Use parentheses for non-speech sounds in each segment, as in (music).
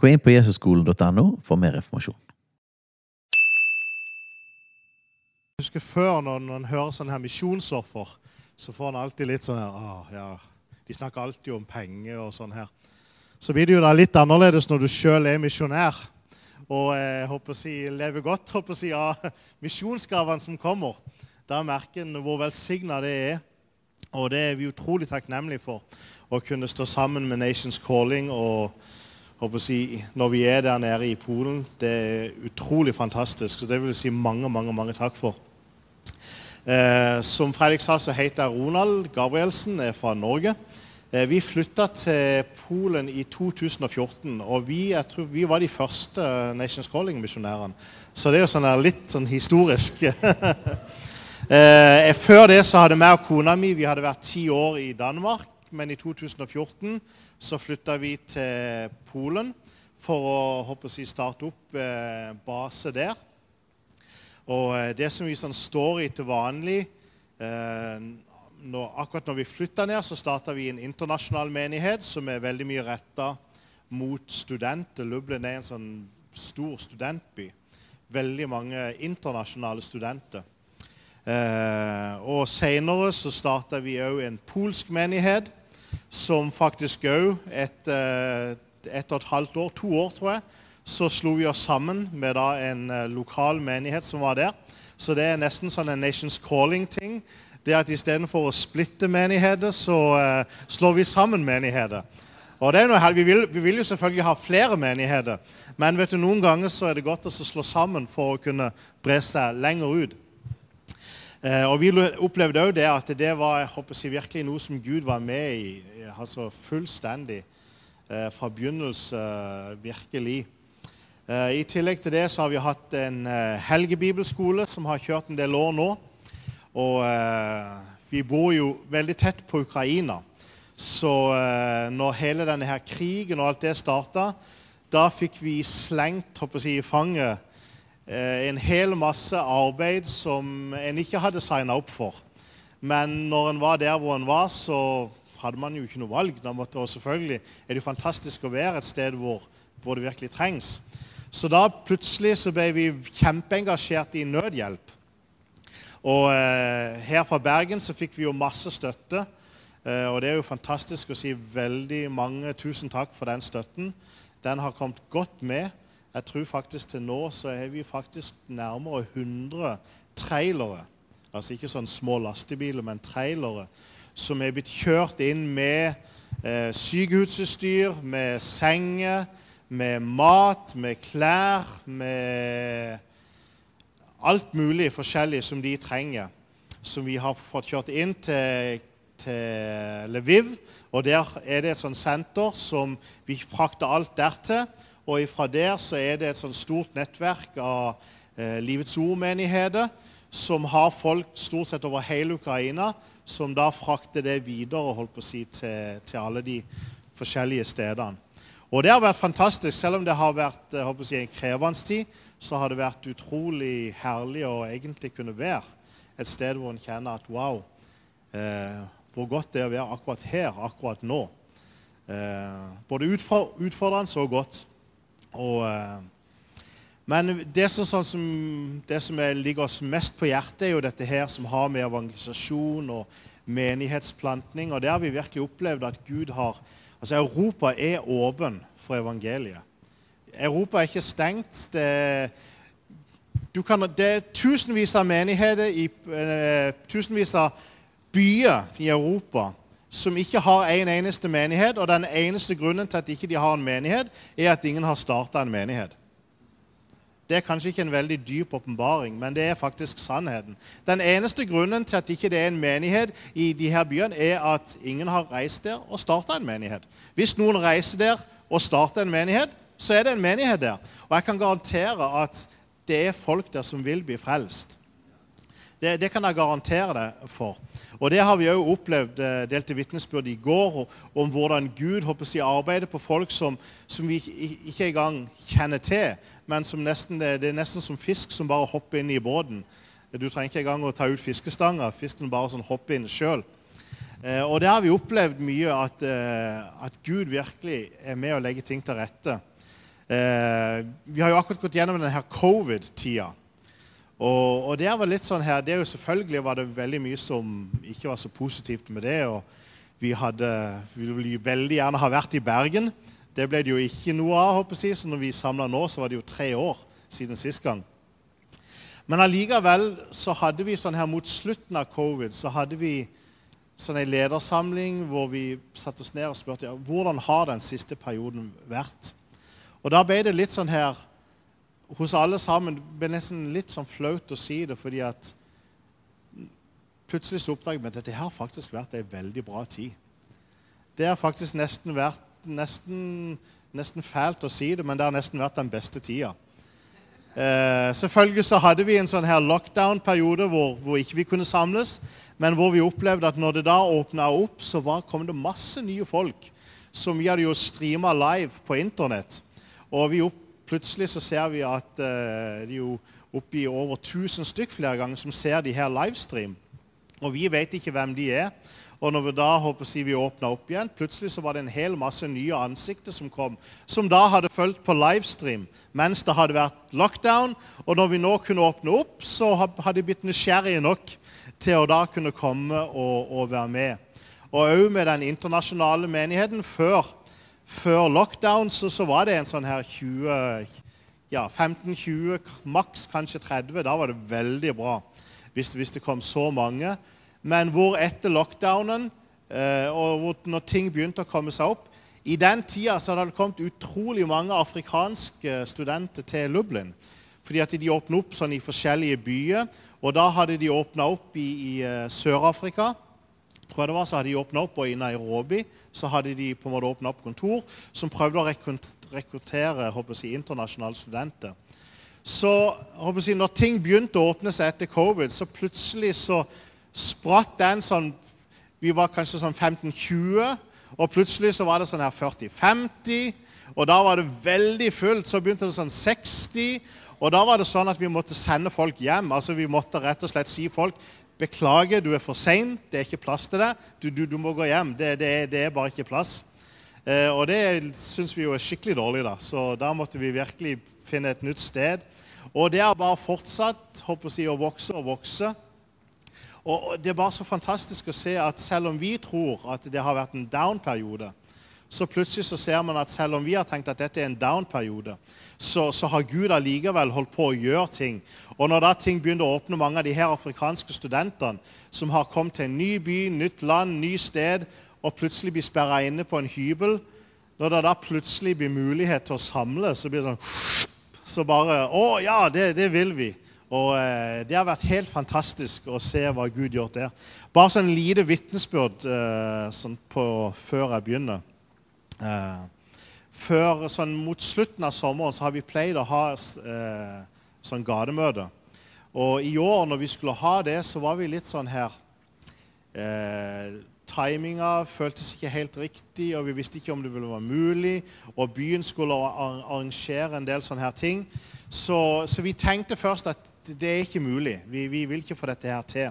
Gå inn på jesusskolen.no for mer informasjon. Jeg husker før når man hører sånn her misjonsoffer, så får man alltid litt sånn her ah, ja, De snakker alltid om penger og sånn her. Så blir det jo da litt annerledes når du sjøl er misjonær og eh, håper å si, lever godt håper å si, av (laughs) misjonsgavene som kommer. Da merker en hvor velsigna det er. Og det er vi utrolig takknemlige for. Å kunne stå sammen med Nations Calling og si, når vi er der nede i Polen. Det er utrolig fantastisk. Så det vil jeg si mange, mange, mange takk for. Eh, som Fredrik sa, så heter jeg Ronald Gabrielsen, er fra Norge. Eh, vi flytta til Polen i 2014, og vi, tror, vi var de første Nations Calling-misjonærene. Så det er jo sånn litt sånn historisk. (laughs) eh, før det så hadde jeg og kona mi vi hadde vært ti år i Danmark. Men i 2014 så flytta vi til Polen for å håper jeg, starte opp eh, base der. Og eh, det som vi sånn står i til vanlig eh, når, akkurat når vi flytta ned, så starta vi en internasjonal menighet som er veldig mye retta mot studenter. Lublin er en sånn stor studentby. Veldig mange internasjonale studenter. Eh, og Seinere så starta vi òg en polsk menighet, som faktisk òg etter et og et halvt år, to år, tror jeg, så slo vi oss sammen med en eh, lokal menighet som var der. Så det er nesten sånn en Nations Calling-ting det at istedenfor å splitte menigheter, så uh, slår vi sammen menigheter. Og det er noe, vi vil, vi, vil, jo selvfølgelig ha flere menigheter, men vet du, noen ganger så er det godt å slå sammen for å kunne bre seg lenger ut. Eh, og Vi opplevde òg det at det var jeg håper å si, virkelig noe som Gud var med i altså fullstendig eh, fra begynnelse. virkelig. Eh, I tillegg til det så har vi hatt en helgebibelskole som har kjørt en del år nå. Og vi bor jo veldig tett på Ukraina. Så når hele denne her krigen og alt det starta, da fikk vi slengt håper å si, i fanget en hel masse arbeid som en ikke hadde signa opp for. Men når en var der hvor en var, så hadde man jo ikke noe valg. Måtte, og selvfølgelig er det jo fantastisk å være et sted hvor, hvor det virkelig trengs. Så da plutselig så ble vi kjempeengasjert i nødhjelp. Og eh, her fra Bergen så fikk vi jo masse støtte. Eh, og det er jo fantastisk å si veldig mange tusen takk for den støtten. Den har kommet godt med. Jeg tror faktisk til nå så er vi faktisk nærmere 100 trailere. Altså ikke sånn små lastebiler, men trailere som er blitt kjørt inn med eh, sykehusutstyr, med senger, med mat, med klær, med alt mulig forskjellig som de trenger, som vi har fått kjørt inn til, til Lviv. Og Der er det et sånt senter som vi frakter alt dertil. Og ifra der så er det et sånt stort nettverk av eh, Livets Ord-menigheter som har folk stort sett over hele Ukraina, som da frakter det videre holdt på å si, til, til alle de forskjellige stedene. Og det har vært fantastisk, selv om det har vært eh, si, en krevende tid så har det vært utrolig herlig å egentlig kunne være et sted hvor en kjenner at wow, eh, hvor godt det er å være akkurat her, akkurat nå. Eh, både utfordrende og godt. Og, eh, men det som, sånn som, det som ligger oss mest på hjertet, er jo dette her som har med evangelisasjon og menighetsplantning Og det har vi virkelig opplevd at Gud har Altså, Europa er åpen for evangeliet. Europa er ikke stengt. Det, kan, det er tusenvis av menigheter i uh, tusenvis av byer i Europa som ikke har en eneste menighet. Og den eneste grunnen til at de ikke har en menighet, er at ingen har starta en menighet. Det er kanskje ikke en veldig dyp åpenbaring, men det er faktisk sannheten. Den eneste grunnen til at ikke det er en menighet i de her byene, er at ingen har reist der og starta en menighet. Hvis noen reiser der og starter en menighet, så er det en menighet der. Og jeg kan garantere at det er folk der som vil bli frelst. Det, det, kan jeg garantere deg for. Og det har vi òg opplevd. eh, Delte vitnesbyrd i går om hvordan Gud håper si, arbeider på folk som, som vi ikke engang kjenner til. Men som nesten, det er nesten som fisk som bare hopper inn i båten. Du trenger ikke engang å ta ut fiskestanga. Fisken bare sånn hopper inn sjøl. Eh, og det har vi opplevd mye, at, eh, at Gud virkelig er med å legge ting til rette. Vi har jo akkurat gått gjennom denne covid-tida. Og, og, det var litt sånn her, det er jo Selvfølgelig var det veldig mye som ikke var så positivt med det. og Vi hadde, vi ville veldig gjerne ha vært i Bergen. Det ble det jo ikke noe av. håper jeg, så når vi samla nå, så var det jo tre år siden sist gang. Men allikevel så hadde vi sånn her mot slutten av covid så hadde vi sånn en ledersamling hvor vi satte oss ned og spurte ja, hvordan har den siste perioden vært. Og da ble det litt sånn her hos alle sammen det ble nesten litt sånn flaut å si det, fordi at plutselig så oppdaget vi at dette har faktisk vært ei veldig bra tid. Det har faktisk nesten vært nesten, nesten, fælt å si det, men det har nesten vært den beste tida. Eh, selvfølgelig så hadde vi en sånn her lockdown-periode hvor, hvor, ikke vi kunne samles, men hvor vi opplevde at når det da åpna opp, så var, kom det masse nye folk som vi hadde jo streama live på Internett. Og vi opp, plutselig så ser vi at uh, det er jo oppi over 1000 stykk flere ganger som ser de her livestream. Og vi vet ikke hvem de er. Og når vi da håper jeg, vi åpna opp igjen, plutselig så var det en hel masse nye ansikter som kom, som da hadde fulgt på livestream mens det hadde vært lockdown. Og når vi nå kunne åpne opp, så hadde de blitt nysgjerrige nok til å da kunne komme og, og være med. Og òg med den internasjonale menigheten før før lockdown så, så, var det en sånn her 20, ja, 15-20, maks kanskje 30. Da var det veldig bra hvis, hvis, det kom så mange. Men hvor etter lockdownen, eh, og når ting begynte å komme seg opp I den tida så hadde det kommet utrolig mange afrikanske studenter til Lublin. Fordi at de åpna opp sånn i forskjellige byer. Og da hadde de åpna opp i, i uh, Sør-Afrika tror jeg det var, så hadde de åpna opp, og i Nairobi så hadde de på en måte åpna opp kontor som prøvde å rekruttere jeg, internasjonale studenter. Så jeg, når ting begynte å åpne seg etter covid, så plutselig så spratt den sånn Vi var kanskje sånn 15-20, og plutselig så var det sånn her 40-50. Og da var det veldig fullt. Så begynte det sånn 60. Og da var det sånn at vi måtte sende folk hjem. Altså Vi måtte rett og slett si folk 'Beklager, du er for sein. Det er ikke plass til deg. Du, du, du må gå hjem. Det, det, det, er bare ikke plass.' Eh, og det syns vi jo er skikkelig dårlig, da. Så da måtte vi virkelig finne et nytt sted. Og det har bare fortsatt håper jeg, å vokse og vokse. Og det er bare så fantastisk å se at selv om vi tror at det har vært en down-periode, så plutselig så ser man at selv om vi har tenkt at dette er en down-periode, så, så, har Gud allikevel holdt på å gjøre ting. Og når da ting begynner å åpne, mange av de her afrikanske studentene som har kommet til en ny by, nytt land, ny sted, og plutselig blir sperra inne på en hybel Når det da plutselig blir mulighet til å samle, så blir det sånn Så bare Å ja, det, det vil vi. Og eh, Det har vært helt fantastisk å se hva Gud gjort der. Bare sånn lite vitnesbyrd eh, sånn før jeg begynner. Eh, før, sånn Mot slutten av sommeren så har vi pleid å ha eh, sånn gatemøte. Og i år, når vi skulle ha det, så var vi litt sånn her eh, Timinga føltes ikke helt riktig, og vi visste ikke om det ville være mulig. Og byen skulle arrangere en del sånne her ting. Så, så vi tenkte først at det er ikke mulig. Vi, vi vil ikke få dette her til.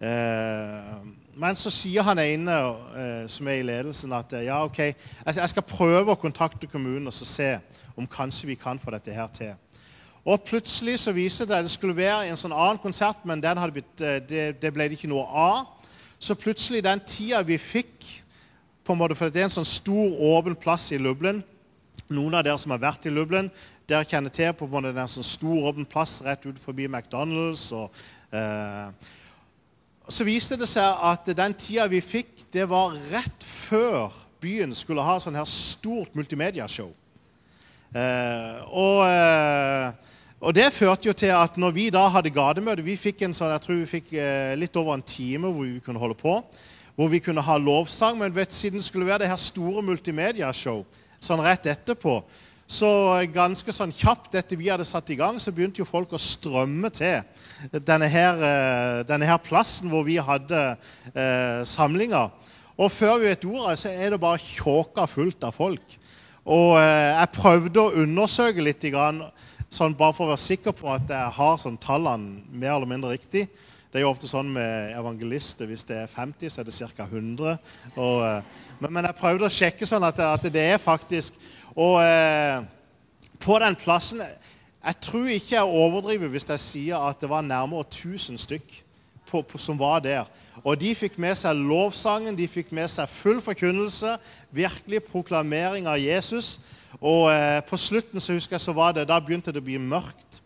Eh, men så sier han ene eh, som er i ledelsen, at eh, ja, ok, jeg skal prøve å kontakte kommunen og se om kanskje vi kan få dette her til. Og plutselig så viser det at det skulle være en sånn annen konsert, men blitt, det, det, ble det ikke noe av. Så plutselig den tida vi fikk på en måte, For det er en sånn stor, åpen plass i Lublin. Noen av dere som har vært i Lublin, dere kjenner til på en måte den sånn stor, åpen plass rett ut forbi McDonald's. og eh, så viste det seg at den tida vi fikk, det var rett før byen skulle ha sånn her stort multimediashow. Eh, og, eh, og, det førte jo til at når vi da hadde gatemøte Vi fikk en sånn, jeg tror vi fikk eh, litt over en time hvor vi kunne holde på. Hvor vi kunne ha lovsang. Men vet, siden det skulle være det her store multimediashow sånn rett etterpå, så ganske sånn kjapt etter vi hadde satt i gang, så begynte jo folk å strømme til denne her, eh, denne her plassen hvor vi hadde eh, samlinger. Og før vi vet ordet, så er det bare tjåka fullt av folk. Og eh, jeg prøvde å undersøke litt, sånn bare for å være sikker på at jeg har sånn tallene mer eller mindre riktig. Det er jo ofte sånn med evangelister. Hvis det er 50, så er det ca. 100. Og, eh, men, men, jeg prøvde å sjekke sånn at, at det er faktisk Og eh, på den plassen Jeg tror ikke jeg overdriver hvis jeg sier at det var nærmere 1000 stykk på, på, som var der. Og de fikk med seg lovsangen, de fikk med seg full forkynnelse, virkelig proklamering av Jesus. Og eh, på slutten så husker jeg så var det, da begynte det å bli mørkt.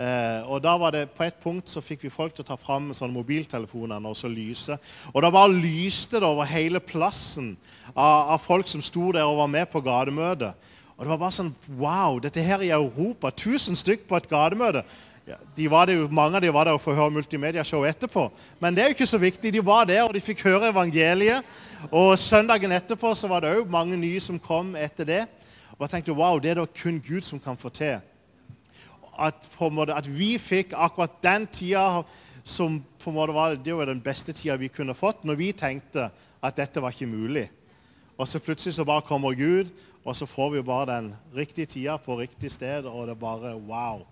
Eh, og da var det På et punkt så fikk vi folk til å ta fram sånn mobiltelefonene og så lyse. Og da bare lyste det over hele plassen av, av folk som sto der og var med på gatemøtet. Og det var bare sånn Wow! Dette her i Europa. 1000 stykk på et gatemøte. Ja, de jo, mange av dem var der for å høre multimediashow etterpå. Men det er jo ikke så viktig. De var der, og de fikk høre evangeliet. Og søndagen etterpå så var det òg mange nye som kom etter det. Og jeg tenkte wow, det er det kun Gud som kan få til at, måte, at, vi fikk akkurat den tida som på en måte var, det var den beste tida vi kunne fått, når vi tenkte at dette var ikke mulig. Og så plutselig så bare kommer Gud, og så får vi bare den riktige tida på riktig sted, og det er bare wow.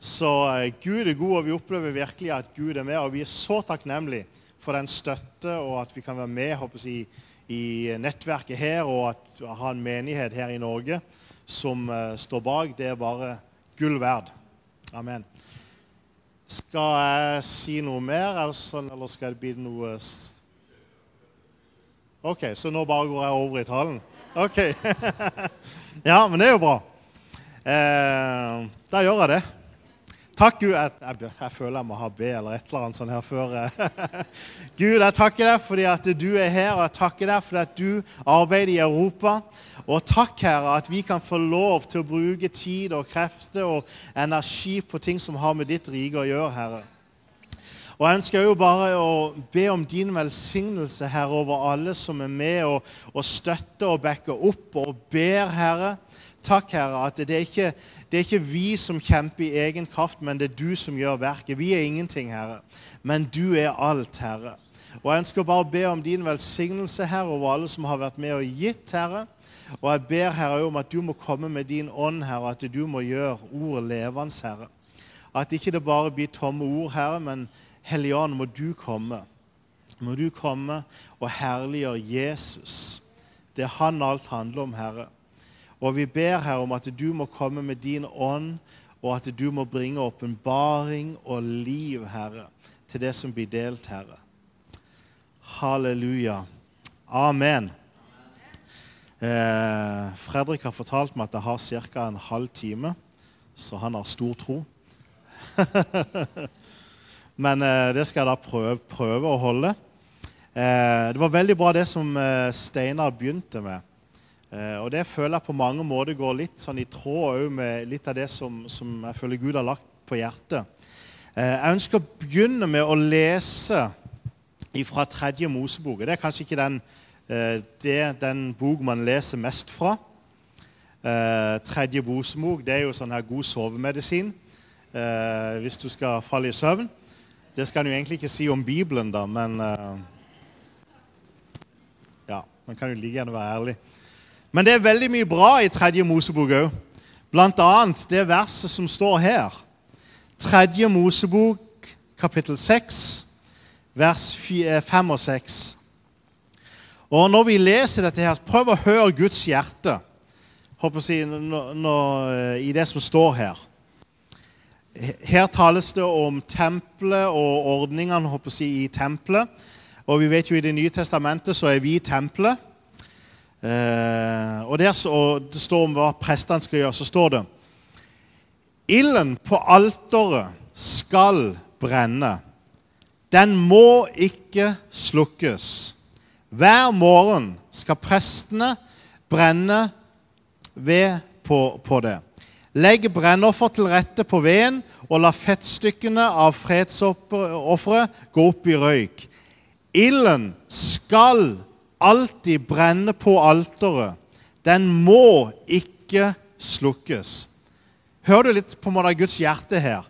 Så uh, Gud er god, og vi opplever virkelig at Gud er med, og vi er så takknemlige for den støtte, og at vi kan være med jeg, i nettverket her, og at ha en menighet her i Norge som uh, står bak. Det er bare gull verd. Amen. Skal jeg si noe mer, eller skal det bli noe OK, så nå bare går jeg over i talen? OK. (laughs) ja, men det er jo bra. Eh, da gjør jeg det. Takk, Gud. Jeg, jeg, jeg, føler jeg må ha B eller et eller annet sånt her før. Eh. (laughs) Gud, jeg takker deg fordi at du er her, og jeg takker deg fordi at du arbeider i Europa. Og takk, Herre, at vi kan få lov til å bruke tid og krefter og energi på ting som har med ditt rike å gjøre, Herre. Og Jeg ønsker jo bare å be om din velsignelse Herre, over alle som er med og, og støtter og backer opp og ber, Herre. Takk, Herre, at det er, ikke, det er ikke vi som kjemper i egen kraft, men det er du som gjør verket. Vi er ingenting, Herre, men du er alt, Herre. Og Jeg ønsker bare å be om din velsignelse Herre, over alle som har vært med og gitt, Herre. Og jeg ber Herre om at du må komme med din ånd, Herre, at du må gjøre ordet levende, Herre. At ikke det bare blir tomme ord, Herre, men Helligånd, må du komme. Må du komme og herliggjøre Jesus. Det er han alt handler om, Herre. Og vi ber her om at du må komme med din ånd, og at du må bringe åpenbaring og liv, Herre, til det som blir delt, Herre. Halleluja. Amen. Eh, Fredrik har fortalt meg at jeg har ca. en halv time, så han har stor tro. (laughs) Men eh, det skal jeg da prøve, prøve å holde. Eh, det var veldig bra det som eh, Steinar begynte med. Eh, og det føler jeg på mange måter går litt sånn i tråd med litt av det som, som, jeg føler Gud har lagt på hjertet. Eh, jeg ønsker å begynne med å lese fra tredje Mosebok. Det er kanskje ikke den, eh, det, den bok man leser mest fra. Tredje Mosebok det er jo sånn her god sovemedisin hvis du skal falle i søvn. Det skal en jo egentlig ikke si om Bibelen, da, men Ja, man kan jo like gjerne være ærlig. Men det er veldig mye bra i tredje Mosebok òg. Annet det verset som står her. Tredje Mosebok, kapittel 6, vers 5 og 6. Og Når vi leser dette, her, prøv å høre Guds hjerte jeg, når, når, i det som står her. Her tales det om tempelet og ordningene jeg, i tempelet. Og vi vet jo I Det nye testamentet så er vi tempelet. Eh, og, der, så, Det står om hva prestene skal gjøre. Så står det Ilden på alteret skal brenne. Den må ikke slukkes. Hver morgen skal prestene brenne ved på, på det. Legg brennoffer til rette på veden og la fettstykkene av fredsofferet gå opp i røyk. Ilden skal alltid brenne på alteret. Den må ikke slukkes. Hører du litt på en måte Guds hjerte her?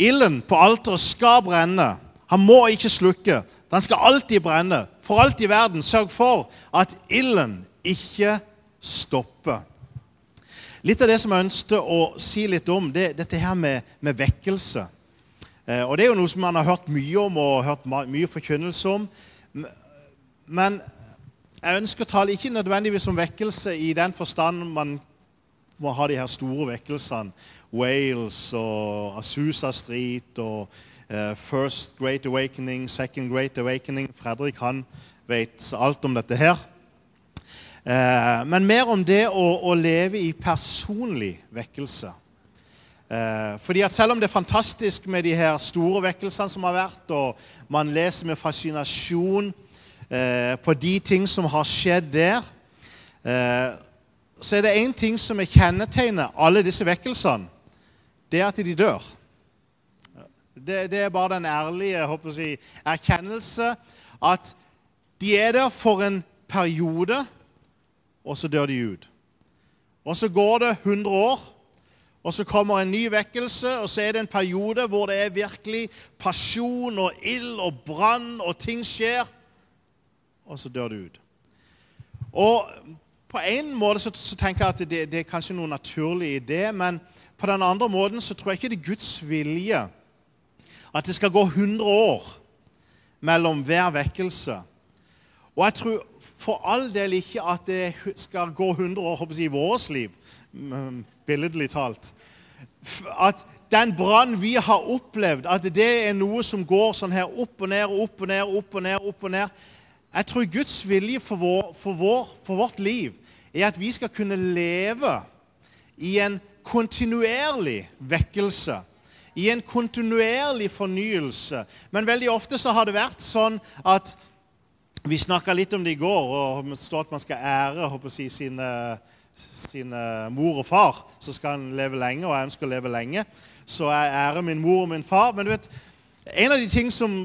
Ilden på alteret skal brenne. Han må ikke slukke. Den skal alltid brenne. For alt i verden, sørg for at ilden ikke stopper. Litt av det som jeg ønsket å si litt om, det er dette her med, med vekkelse. Eh, og Det er jo noe som man har hørt mye om og hørt mye forkynnelse om. Men jeg ønsker å tale ikke nødvendigvis om vekkelse i den forstand man må ha de her store vekkelsene. Wales og Asusa Street og uh, First Great Awakening, Second Great Awakening. Fredrik han vet alt om dette her. Uh, men mer om det å, å leve i personlig vekkelse. Uh, fordi at Selv om det er fantastisk med de her store vekkelsene som har vært, og man leser med fascinasjon Eh, på de ting som har skjedd der, eh, så er det én ting som er kjennetegner alle disse vekkelsene. Det er at de dør. Det, det er bare den ærlige si, erkjennelse at de er der for en periode, og så dør de ut. Og så går det 100 år, og så kommer en ny vekkelse, og så er det en periode hvor det er virkelig pasjon og ild og brann, og ting skjer og så dør det ut. Og På en måte så, så tenker jeg at det, det, er kanskje noe naturlig i det, men på den andre måten så tror jeg ikke det er Guds vilje at det skal gå 100 år mellom hver vekkelse. Og jeg tror for all del ikke at det skal gå 100 år håper jeg, i vårt liv, billedlig talt. At den brann vi har opplevd, at det er noe som går sånn her opp og ned, opp og ned, opp og ned, opp og ned. Jeg tror Guds vilje for, vår, for, vår, for, vårt liv er at vi skal kunne leve i en kontinuerlig vekkelse. I en kontinuerlig fornyelse. Men veldig ofte så har det vært sånn at Vi snakka litt om det i går, og det står at man skal ære jeg, sine, sine mor og far. Så skal han leve lenge, og jeg ønsker å leve lenge. Så jeg ærer min mor og min far. Men du vet, en av de ting som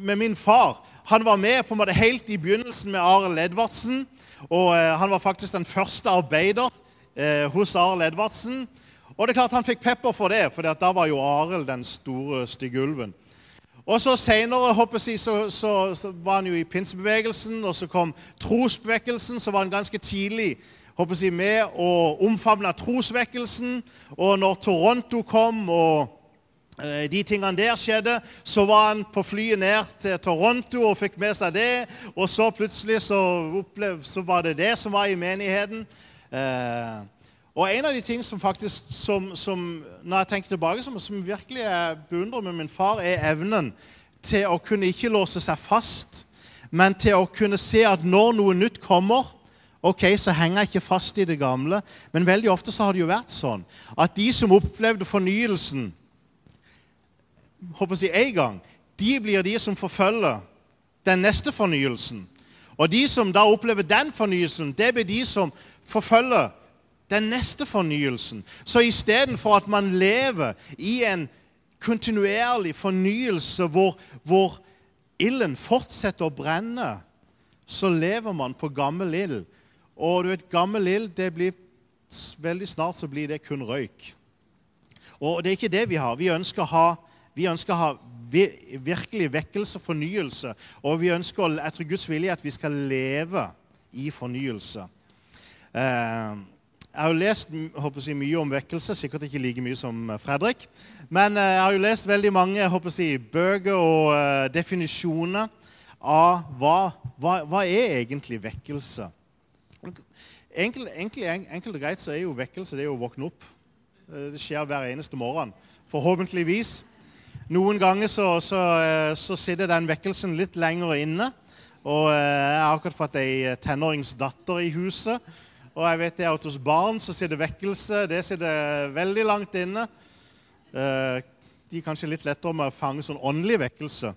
med min far han var med på en måte helt i begynnelsen med Arild Edvardsen. Og eh, Han var faktisk den første arbeider eh, hos Arild Edvardsen. Og det er klart han fikk pepper for det, for da var jo Arild den store, stygge ulven. Og så Senere så, så, så, var han jo i pinsebevegelsen, og så kom trosvekkelsen. Så var han ganske tidlig håper jeg, med og omfavna trosvekkelsen. Og når Toronto kom og de tingene der skjedde, så var han på flyet ned til Toronto og fikk med seg det. Og så plutselig så, opplev, så var det det som var i menigheten. Eh, og en av de ting som faktisk, som, som når jeg tenker tilbake, som, som virkelig jeg beundrer med min far, er evnen til å kunne ikke låse seg fast, men til å kunne se at når noe nytt kommer, ok, så henger jeg ikke fast i det gamle. Men veldig ofte så har det jo vært sånn at de som opplevde fornyelsen, håper jeg, en gang, de blir de som forfølger den neste fornyelsen. Og de som da opplever den fornyelsen, det blir de som forfølger den neste fornyelsen. Så istedenfor at man lever i en kontinuerlig fornyelse hvor, hvor ilden fortsetter å brenne, så lever man på gammel ild. Og du vet, gammel ild det blir Veldig snart så blir det kun røyk. Og det er ikke det vi har. Vi ønsker å ha vi ønsker å ha virkelig vekkelse og fornyelse. Og vi ønsker etter Guds vilje at vi skal leve i fornyelse. Eh, jeg har jo lest jeg, mye om vekkelse, sikkert ikke like mye som Fredrik. Men eh, jeg har jo lest veldig mange jeg, bøker og definisjoner av hva, hva, hva, er egentlig vekkelse. Enkelt, og greit så er jo vekkelse det er å våkne opp. Det skjer hver eneste morgen. Forhåpentligvis. Noen ganger så, så, eh, så, sitter den vekkelsen litt lenger inne. Og eh, Jeg har akkurat fått ei eh, tenåringsdatter i huset. Og jeg vet det at hos barn så sitter vekkelse det sitter veldig langt inne. De er kanskje litt lettere med å fange sånn åndelig vekkelse.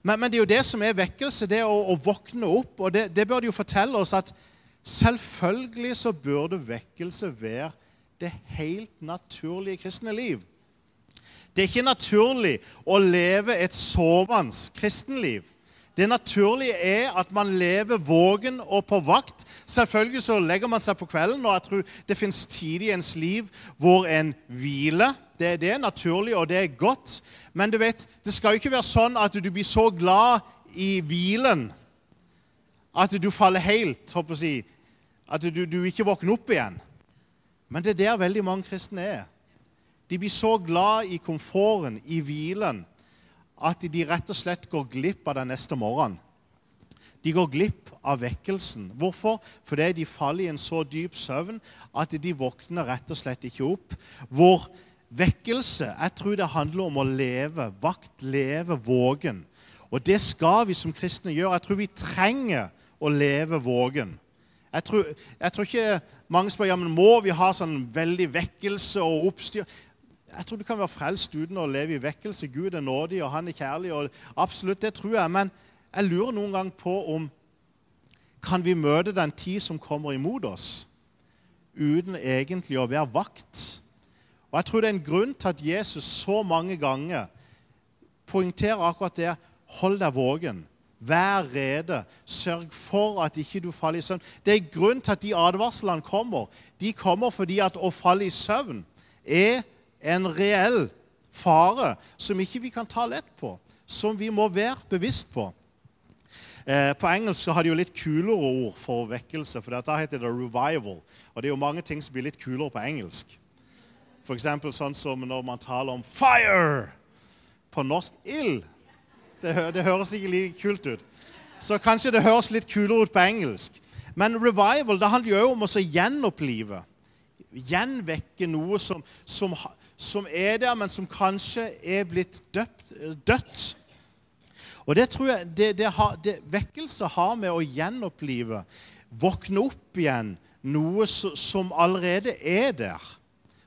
Men, men, det er jo det som er vekkelse, det å, å våkne opp. Og det, det bør jo fortelle oss at selvfølgelig så burde vekkelse være det helt naturlige kristne liv. Det er ikke naturlig å leve et sovende kristenliv. Det naturlige er at man lever vågen og på vakt. Selvfølgelig så legger man seg på kvelden, og jeg tror det fins tid i ens liv hvor en hviler. Det, det, er naturlig, og det er godt. Men du vet, det skal jo ikke være sånn at du blir så glad i hvilen at du faller helt, håper jeg, at du, du ikke våkner opp igjen. Men det er der veldig mange kristne er. De blir så glad i komforten, i hvilen, at de rett og slett går glipp av den neste morgenen. De går glipp av vekkelsen. Hvorfor? Fordi de faller i en så dyp søvn at de våkner rett og slett ikke opp. Hvor vekkelse Jeg tror det handler om å leve vakt, leve vågen. Og det skal vi som kristne gjøre. Jeg tror vi trenger å leve vågen. Jeg tror, jeg tror ikke mange spør ja, men må vi ha sånn veldig vekkelse og oppstyr. Jeg tror du kan være frelst uten å leve i vekkelse. Gud er nådig, og han er kjærlig. og Absolutt, det tror jeg. Men jeg lurer noen gang på om kan vi møte den tid som kommer imot oss, uten egentlig å være vakt. Og Jeg tror det er en grunn til at Jesus så mange ganger poengterer akkurat det. Hold deg vågen. Vær rede. Sørg for at ikke du faller i søvn. Det er grunn til at de advarslene kommer. De kommer fordi at å falle i søvn er en reell fare som ikke vi kan ta lett på, som vi må være bevisst på. Eh, på engelsk har de jo litt kulere ord for vekkelse, for da heter det 'revival'. Og det er jo mange ting som blir litt kulere på engelsk. F.eks. sånn som når man taler om 'fire' på norsk. Ild. Det, det høres ikke like kult ut. Så kanskje det høres litt kulere ut på engelsk. Men revival det handler jo om å gjenopplive. Gjenvekke noe som, som, som, er der, men som kanskje er blitt døpt, dødt. Og det tror jeg det, det har, det, Vekkelse har med å gjenopplive, våkne opp igjen, noe som allerede er der,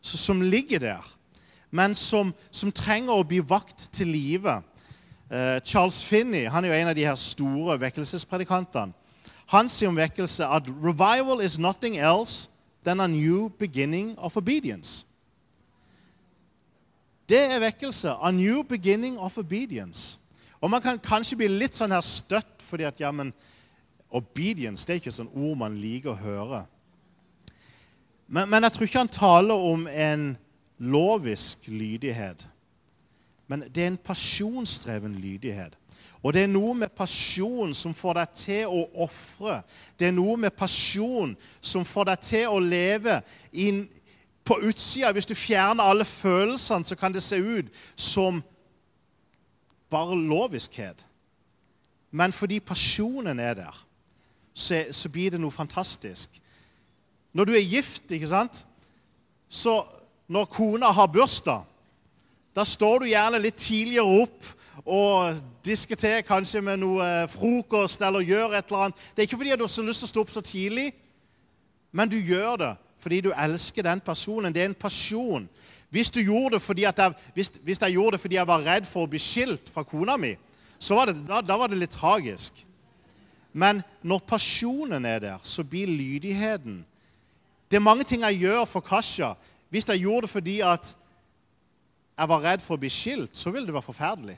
som ligger der, men som, som trenger å bli vakt til live. Eh, Charles Finney han er jo en av de her store vekkelsespredikantene. Han sier om vekkelse at 'revival is nothing else than a new beginning of obedience'. Det er vekkelse. A new beginning of obedience. Og Man kan kanskje bli litt sånn her støtt fordi at ja, men obedience det er ikke sånn ord man liker å høre. Men, men jeg tror ikke han taler om en lovisk lydighet. Men det er en pasjonsdreven lydighet. Og det er noe med pasjon som får deg til å ofre. Det er noe med pasjon som får deg til å leve inn på utsida. Hvis du fjerner alle følelsene, så kan det se ut som bare loviskhet. Men fordi pasjonen er der, så, så blir det noe fantastisk. Når du er gift, ikke sant, så når kona har bursdag da står du gjerne litt tidligere opp og diskuterer kanskje med noe frokost eller gjør et eller annet. Det er ikke fordi du har så lyst til å stå opp så tidlig, men du gjør det fordi du elsker den personen. Det er en pasjon. Hvis, jeg, hvis, hvis jeg gjorde det fordi jeg var redd for å bli skilt fra kona mi, så var det, da, da var det litt tragisk. Men når pasjonen er der, så blir lydigheten Det er mange ting jeg gjør for Kasja. Hvis jeg gjorde det fordi at jeg var redd for å bli skilt, så ville det være forferdelig.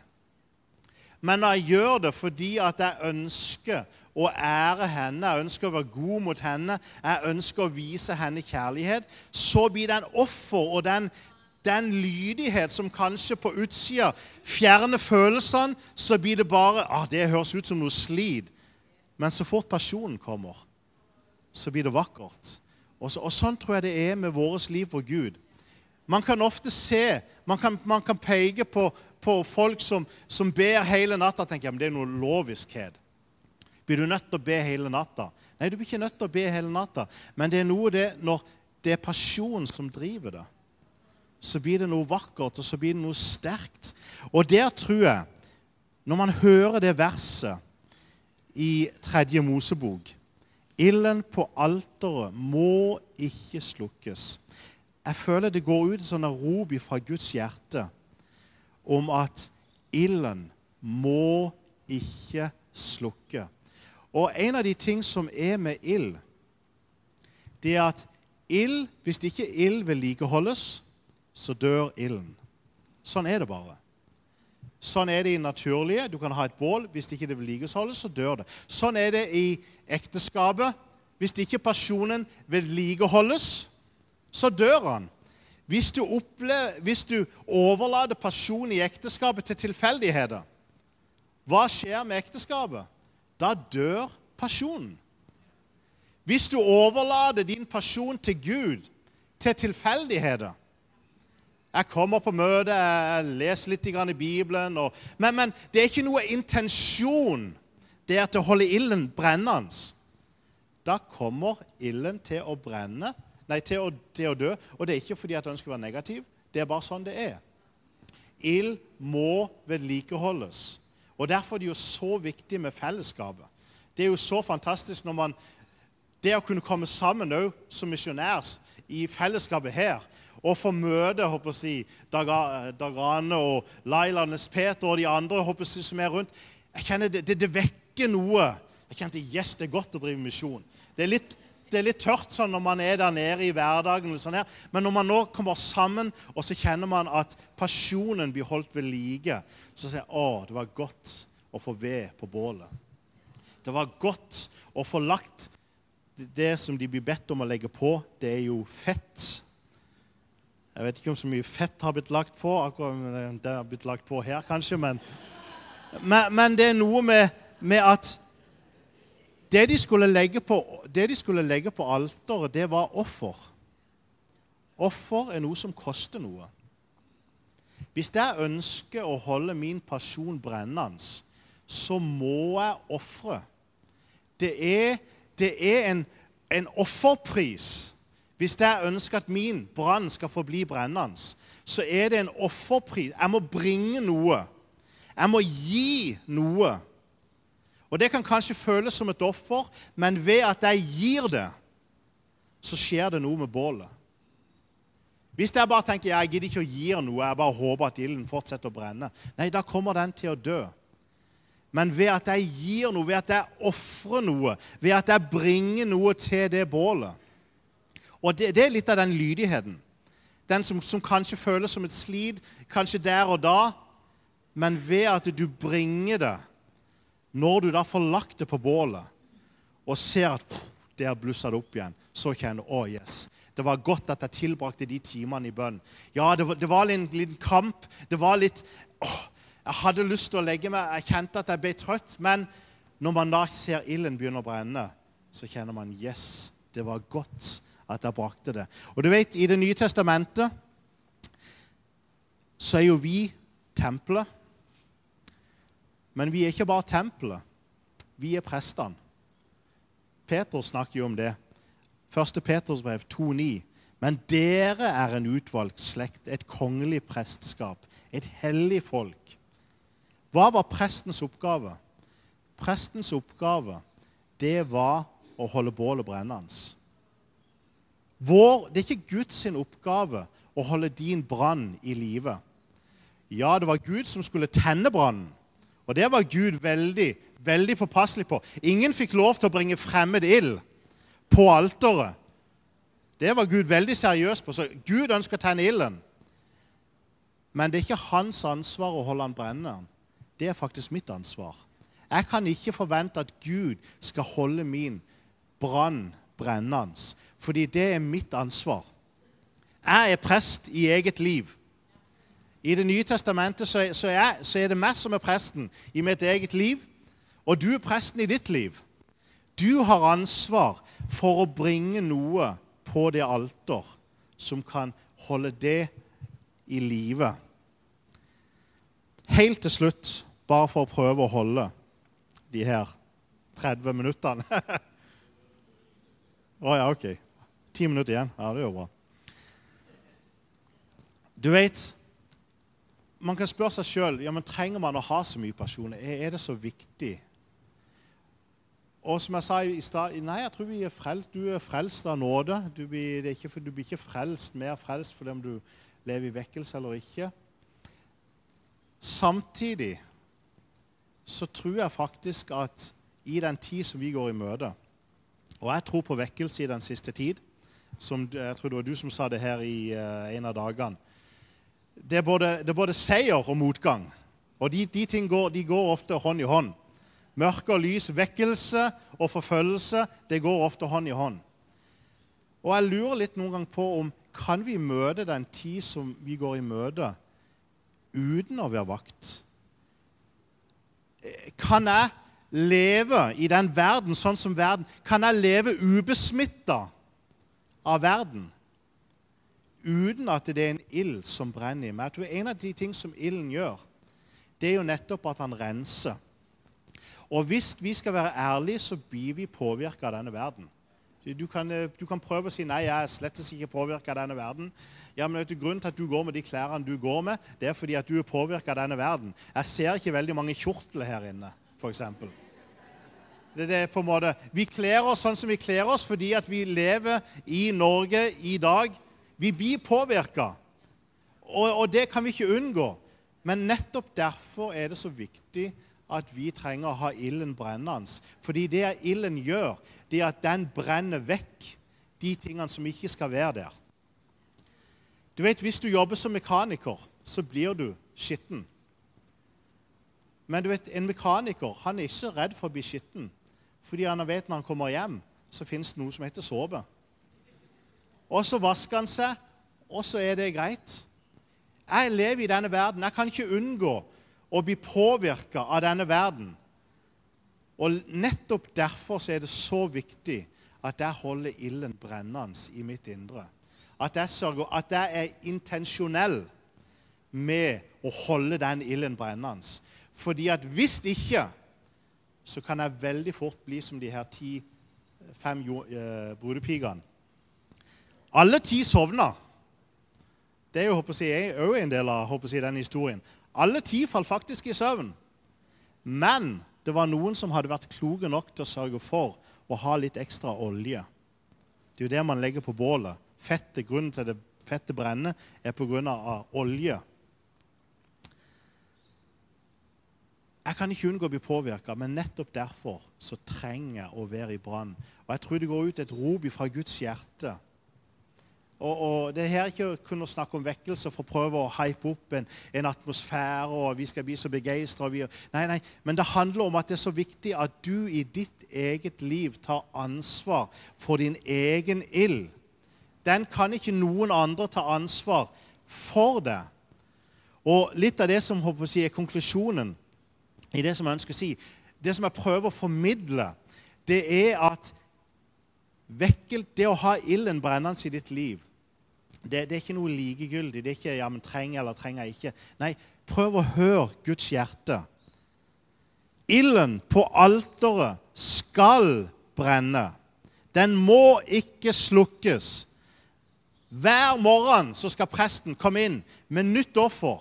Men når jeg gjør det fordi at jeg ønsker å ære henne, jeg ønsker å være god mot henne, jeg ønsker å vise henne kjærlighet, så blir den offer og den, den lydighet som kanskje på utsida fjerner følelsene, så blir det bare ah, Det høres ut som noe slid. Men så fort personen kommer, så blir det vakkert. Og, så, og sånn tror jeg det er med vårt liv for Gud. Man kan ofte se, man kan, man kan peke på, på folk som, som, ber hele natta. tenker at Det er noe loviskhet. Blir du nødt til å be hele natta? Nei, du blir ikke nødt til å be hele natta. Men det er noe det, når det er pasjon som driver det, så blir det noe vakkert, og så blir det noe sterkt. Og der tror jeg, når man hører det verset i tredje Mosebok Ilden på alteret må ikke slukkes. Jeg føler det går ut sånne rop fra Guds hjerte om at ilden må ikke slukke. Og en av de ting som er med ild, det er at ild, hvis ikke ild vedlikeholdes, så dør ilden. Sånn er det bare. Sånn er det i naturlige. Du kan ha et bål. Hvis ikke det vedlikeholdes, så dør det. Sånn er det i ekteskapet. Hvis ikke pasjonen vedlikeholdes, så dør han. Hvis du, opplever, hvis du overlater pasjon i ekteskapet til tilfeldigheter, hva skjer med ekteskapet? Da dør pasjonen. Hvis du overlater din pasjon til Gud, til tilfeldigheter Jeg kommer på møte, jeg leser litt i Bibelen, og, men, men, det er ikke noe intensjon det er til å holde ilden brennende. Da kommer ilden til å brenne Nei, til å, til å dø. Og det er ikke fordi jeg ønsker å være negativ. Det er bare sånn det er. Ild må vedlikeholdes. Og Derfor er det jo så viktig med fellesskapet. Det er jo så fantastisk når man Det å kunne komme sammen òg som misjonær i fellesskapet her og få møte håper jeg, Dag, Dag Ane og Laila Nes Peter og de andre håper jeg, som er rundt Jeg kjenner det, det, det vekker noe. Jeg kjente yes, det er godt å drive misjon. Det er litt det er litt tørt sånn når man er der nede i hverdagen. Sånn. Men når man nå kommer sammen, og så kjenner man at pasjonen blir holdt ved like, så sier jeg å, det var godt å få ved på bålet. Det var godt å få lagt det som de blir bedt om å legge på. Det er jo fett. Jeg vet ikke om så mye fett har blitt lagt på. akkurat Det har blitt lagt på her, kanskje. Men, men, men det er noe med, med at det de skulle legge på, det de alteret, det var offer. Offer er noe som koster noe. Hvis jeg ønsker å holde min pasjon brennende, så må jeg ofre. Det er, det er en, en offerpris. Hvis jeg ønsker at min brann skal forbli brennende, så er det en offerpris. Jeg må bringe noe. Jeg må gi noe. Og Det kan kanskje føles som et offer, men ved at jeg gir det, så skjer det noe med bålet. Hvis jeg bare tenker jeg gidder ikke å gi noe, jeg bare håper at ilden fortsetter å brenne, nei, da kommer den til å dø. Men ved at jeg gir noe, ved at jeg ofrer noe, ved at jeg bringer noe til det bålet Og det, det er litt av den lydigheten. Den som, som kanskje føles som et slit, kanskje der og da, men ved at du bringer det når du da får lagt det på bålet og ser at det har blussa opp igjen, så kjenner du oh yes, det var godt at jeg tilbrakte de timene i bønn. Ja, det var, det var en liten kamp. Det var litt åh, Jeg hadde lyst til å legge meg. Jeg kjente at jeg ble trøtt. Men når man da ser ilden begynne å brenne, så kjenner man yes, det var godt at jeg brakte det. Og du vet, I Det nye testamentet så er jo vi tempelet. Men vi er ikke bare tempelet. Vi er prestene. Peter snakker jo om det. 1. Peters brev 2,9. Men dere er en utvalgt slekt, et kongelig presteskap, et hellig folk. Hva var prestens oppgave? Prestens oppgave, det var å holde bålet brennende. Vår, det er ikke Guds oppgave å holde din brann i live. Ja, det var Gud som skulle tenne brannen, og det var Gud veldig, veldig påpasselig på. Ingen fikk lov til å bringe fremmed ild på alteret. Det var Gud veldig seriøs på. Så Gud ønsker å tenne ilden. Men det er ikke hans ansvar å holde den brennende. Det er faktisk mitt ansvar. Jeg kan ikke forvente at Gud skal holde min brann brennende, fordi det er mitt ansvar. Jeg er prest i eget liv. I Det nye testamentet så, så, er, så er det meg som er presten i mitt eget liv, og du er presten i ditt liv. Du har ansvar for å bringe noe på det alter som kan holde det i live. Helt til slutt, bare for å prøve å holde de her 30 minuttene (laughs) Å oh, ja, OK. Ti minutter igjen. Ja, det er bra. Du vet man kan spørre seg sjøl ja, men trenger man å ha så mye pasjon. Er, det så viktig? Og som jeg sa i stad Nei, jeg tror vi er frelst. Du er frelst av nåde. Du blir, ikke, du blir ikke frelst, mer frelst fordi om du lever i vekkelse eller ikke. Samtidig så tror jeg faktisk at i den tid som vi går i møte Og jeg tror på vekkelse i den siste tid. Som, jeg tror det var du som sa det her i uh, en av dagene det er, både, det er både seier og motgang. Og de, de ting går, de går ofte hånd i hånd. Mørke og lys, vekkelse og forfølgelse, det går ofte hånd i hånd. Og jeg lurer litt noen gang på om kan vi møte den tid som vi går i møte, uten å være vakt? Kan jeg leve i den verden sånn som verden? Kan jeg leve ubesmitta av verden? Uten at det er en ild som brenner i meg. Tror En av de ting som ilden gjør, det er jo nettopp at han renser. Og hvis vi skal være ærlige, så blir vi påvirka av denne verden. Du kan, du kan, prøve å si nei, jeg er slett ikke påvirka av denne verden. Ja, men vet du, Grunnen til at du går med de klærne du går med, det er fordi at du er påvirka av denne verden. Jeg ser ikke veldig mange kjortler her inne, f.eks. Det, det er på en måte, Vi kler oss sånn som vi kler oss fordi at vi lever i Norge i dag. Vi blir påvirka, og, og det kan vi ikke unngå. Men nettopp derfor er det så viktig at vi trenger å ha ilden brennende. Fordi det ilden gjør, det er at den brenner vekk de tingene som ikke skal være der. Du vet, Hvis du jobber som mekaniker, så blir du skitten. Men du vet, en mekaniker han er ikke redd for å bli skitten. Fordi han vet når han kommer hjem, så fins det noe som heter såpe. Og så vasker han seg, og så er det greit. Jeg lever i denne verden. Jeg kan ikke unngå å bli påvirka av denne verden. Og nettopp derfor er det så viktig at jeg holder ilden brennende i mitt indre. At jeg sørger, at jeg er intensjonell med å holde den ilden brennende. Fordi at hvis ikke, så kan jeg veldig fort bli som de her ti, fem eh, brudepikene. Alle ti sovna. Det er jo håper jeg, også en del av håper jeg, den historien. Alle ti falt faktisk i søvn. Men det var noen som hadde vært kloke nok til å sørge for å ha litt ekstra olje. Det er jo det man legger på bålet. Fettet, Grunnen til det fettet brenner, er pga. olje. Jeg kan ikke unngå å bli påvirka, men nettopp derfor så trenger jeg å være i brann. Og jeg tror det går ut et rop fra Guds hjerte og, og, Det er her ikke å snakke om vekkelse for å prøve å hype opp en, en atmosfære, og vi skal bli så begeistra. Nei, nei, men det handler om at det er så viktig at du i ditt eget liv tar ansvar for din egen ild. Den kan ikke noen andre ta ansvar for det. Og litt av det som si, er konklusjonen i det som jeg ønsker å si, det som jeg prøver å formidle, det er at vekkel, det å ha ilden brennende i ditt liv det, det, er ikke noe likegyldig. Det er ikke ja, men trenger eller trenger ikke. Nei, prøv å høre Guds hjerte. Ilden på alteret skal brenne. Den må ikke slukkes. Hver morgen så skal presten komme inn med nytt offer.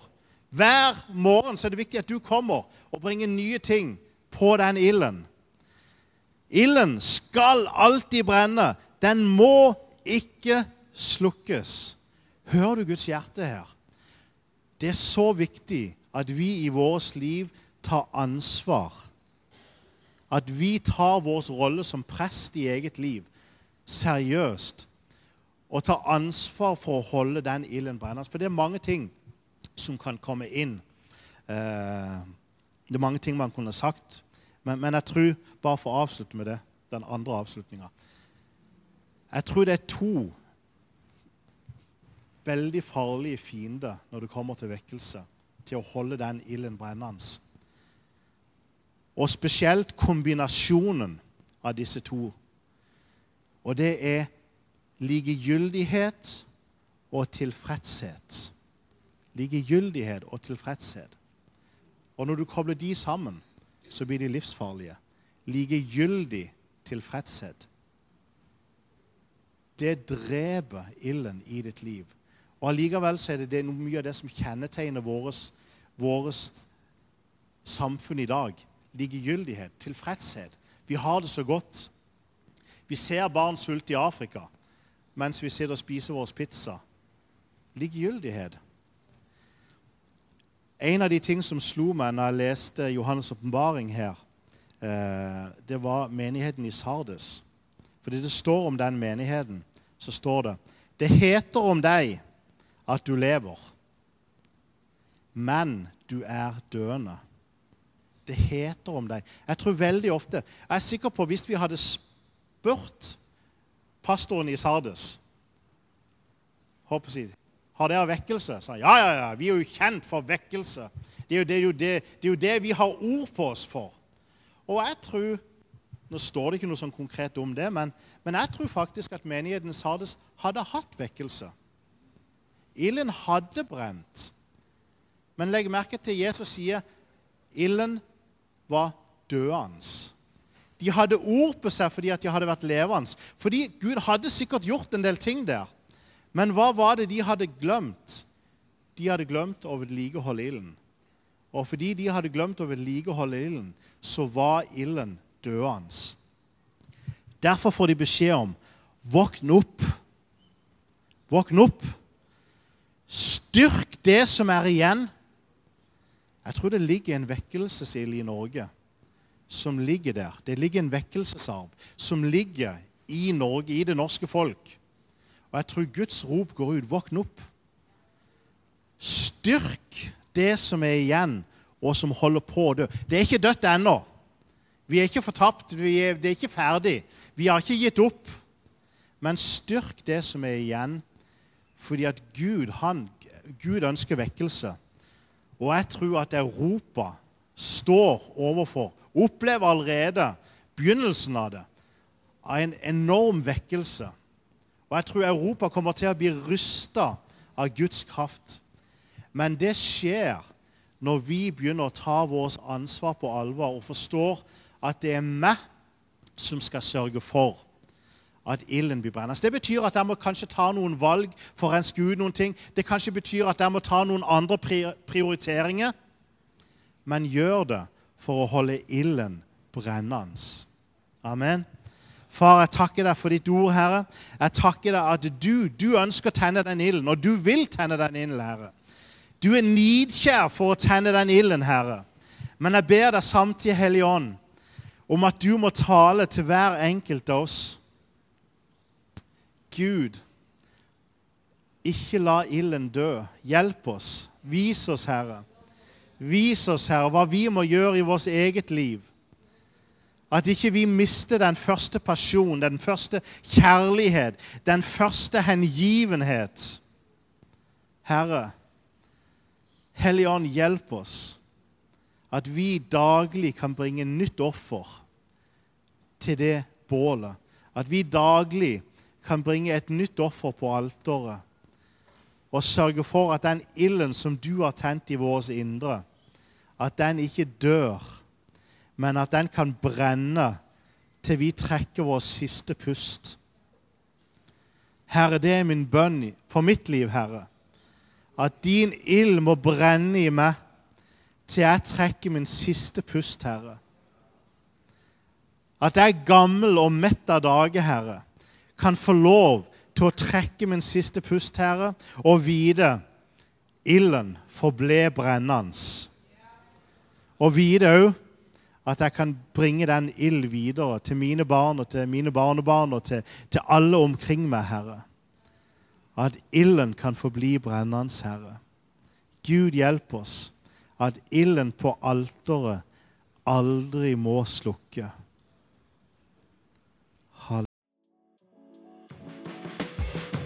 Hver morgen så er det viktig at du kommer og bringer nye ting på den ilden. Ilden skal alltid brenne. Den må ikke slukkes. Hører du Guds hjerte her? Det er så viktig at vi i vårt liv tar ansvar. At vi tar vår rolle som prest i eget liv seriøst. Og tar ansvar for å holde den ilden brennende. For det er mange ting som kan komme inn. Eh, det er mange ting man kunne sagt. Men, men jeg tror, bare for å avslutte med det, den andre avslutninga Jeg tror det er to veldig farlige fiende når det kommer til vekkelse, til å holde den ilden brennende. Og spesielt kombinasjonen av disse to. Og det er likegyldighet og tilfredshet. Likegyldighet og tilfredshet. Og når du kobler de sammen, så blir de livsfarlige. Likegyldig tilfredshet. Det dreper ilden i ditt liv. Og Allikevel er det, det er mye av det som kjennetegner vårt samfunn i dag. Likegyldighet, tilfredshet. Vi har det så godt. Vi ser barn sulte i Afrika mens vi sitter og spiser vår pizza. Likegyldighet. En av de ting som slo meg når jeg leste Johannes' åpenbaring her, eh, det var menigheten i Sardes. Fordi det står om den menigheten, så står det Det heter om deg at du lever. Men du er døende. Det heter om deg. Jeg tror veldig ofte Jeg er sikker på hvis vi hadde spurt pastoren i Sardes håper si, Har dere vekkelse? Så, ja, ja, ja, vi er jo kjent for vekkelse. Det er, jo, det, det, det er jo det vi har ord på oss for. Og jeg tror Nå står det ikke noe sånn konkret om det, men, men jeg tror faktisk at menigheten Sardes hadde hatt vekkelse. Ilden hadde brent. Men legg merke til Jesus sier ilden var døende. De hadde ord på seg fordi at de hadde vært levende. Fordi Gud hadde sikkert gjort en del ting der. Men hva var det de hadde glemt? De hadde glemt å vedlikeholde ilden. Og fordi de hadde glemt å vedlikeholde ilden, så var ilden døende. Derfor får de beskjed om våkn opp. Våkn opp. Styrk det som er igjen. Jeg tror det ligger en vekkelsesild i Norge som ligger der. Det ligger en vekkelsesarv som ligger i Norge, i det norske folk. Og jeg tror Guds rop går ut. Våkn opp. Styrk det som er igjen, og som holder på å dø. Det er ikke dødt ennå. Vi er ikke fortapt. Er, det er ikke ferdig. Vi har ikke gitt opp. Men styrk det som er igjen, fordi at Gud, han, Gud ønsker vekkelse. Og jeg tror at Europa står overfor, opplever allerede begynnelsen av det, av en enorm vekkelse. Og jeg tror Europa kommer til å bli rysta av Guds kraft. Men det skjer når vi begynner å ta vårt ansvar på alvor og forstår at det er meg som skal sørge for at ilden blir brennende. Det betyr at jeg må kanskje ta noen valg for å renske ut noen ting. Det kanskje betyr at jeg må ta noen andre prioriteringer. Men gjør det for å holde ilden brennende. Amen. Far, jeg takker deg for ditt ord, Herre. Jeg takker deg at du, du ønsker å tenne den ilden, og du vil tenne den ilden, Herre. Du er nidkjær for å tenne den ilden, Herre. Men jeg ber deg samtidig, Hellige Ånd, om at du må tale til hver enkelt av oss. Gud, ikke la ilden dø. Hjelp oss. Vis oss, Herre. Vis oss, Herre, hva vi må gjøre i vårt eget liv. At ikke vi mister den første pasjon, den første kjærlighet, den første hengivenhet. Herre, Hellige Ånd, hjelp oss. At vi daglig kan bringe nytt offer til det bålet. At vi daglig kan bringe et nytt offer på alteret. Og sørge for at den ilden som du har tent i vårt indre, at den ikke dør, men at den kan brenne til vi trekker vår siste pust. Herre, det er min bønn for mitt liv, Herre at din ild må brenne i meg til jeg trekker min siste pust, Herre. At jeg er gammel og mett av dage, Herre, kan få lov til å trekke min siste pust, Herre, og vite ilden forble brennende. Og vite òg at jeg kan bringe den ild videre til mine barn og til mine barnebarn og til, til alle omkring meg, Herre at ilden kan forbli brennende, Herre. Gud hjelp oss at ilden på alteret aldri må slukke.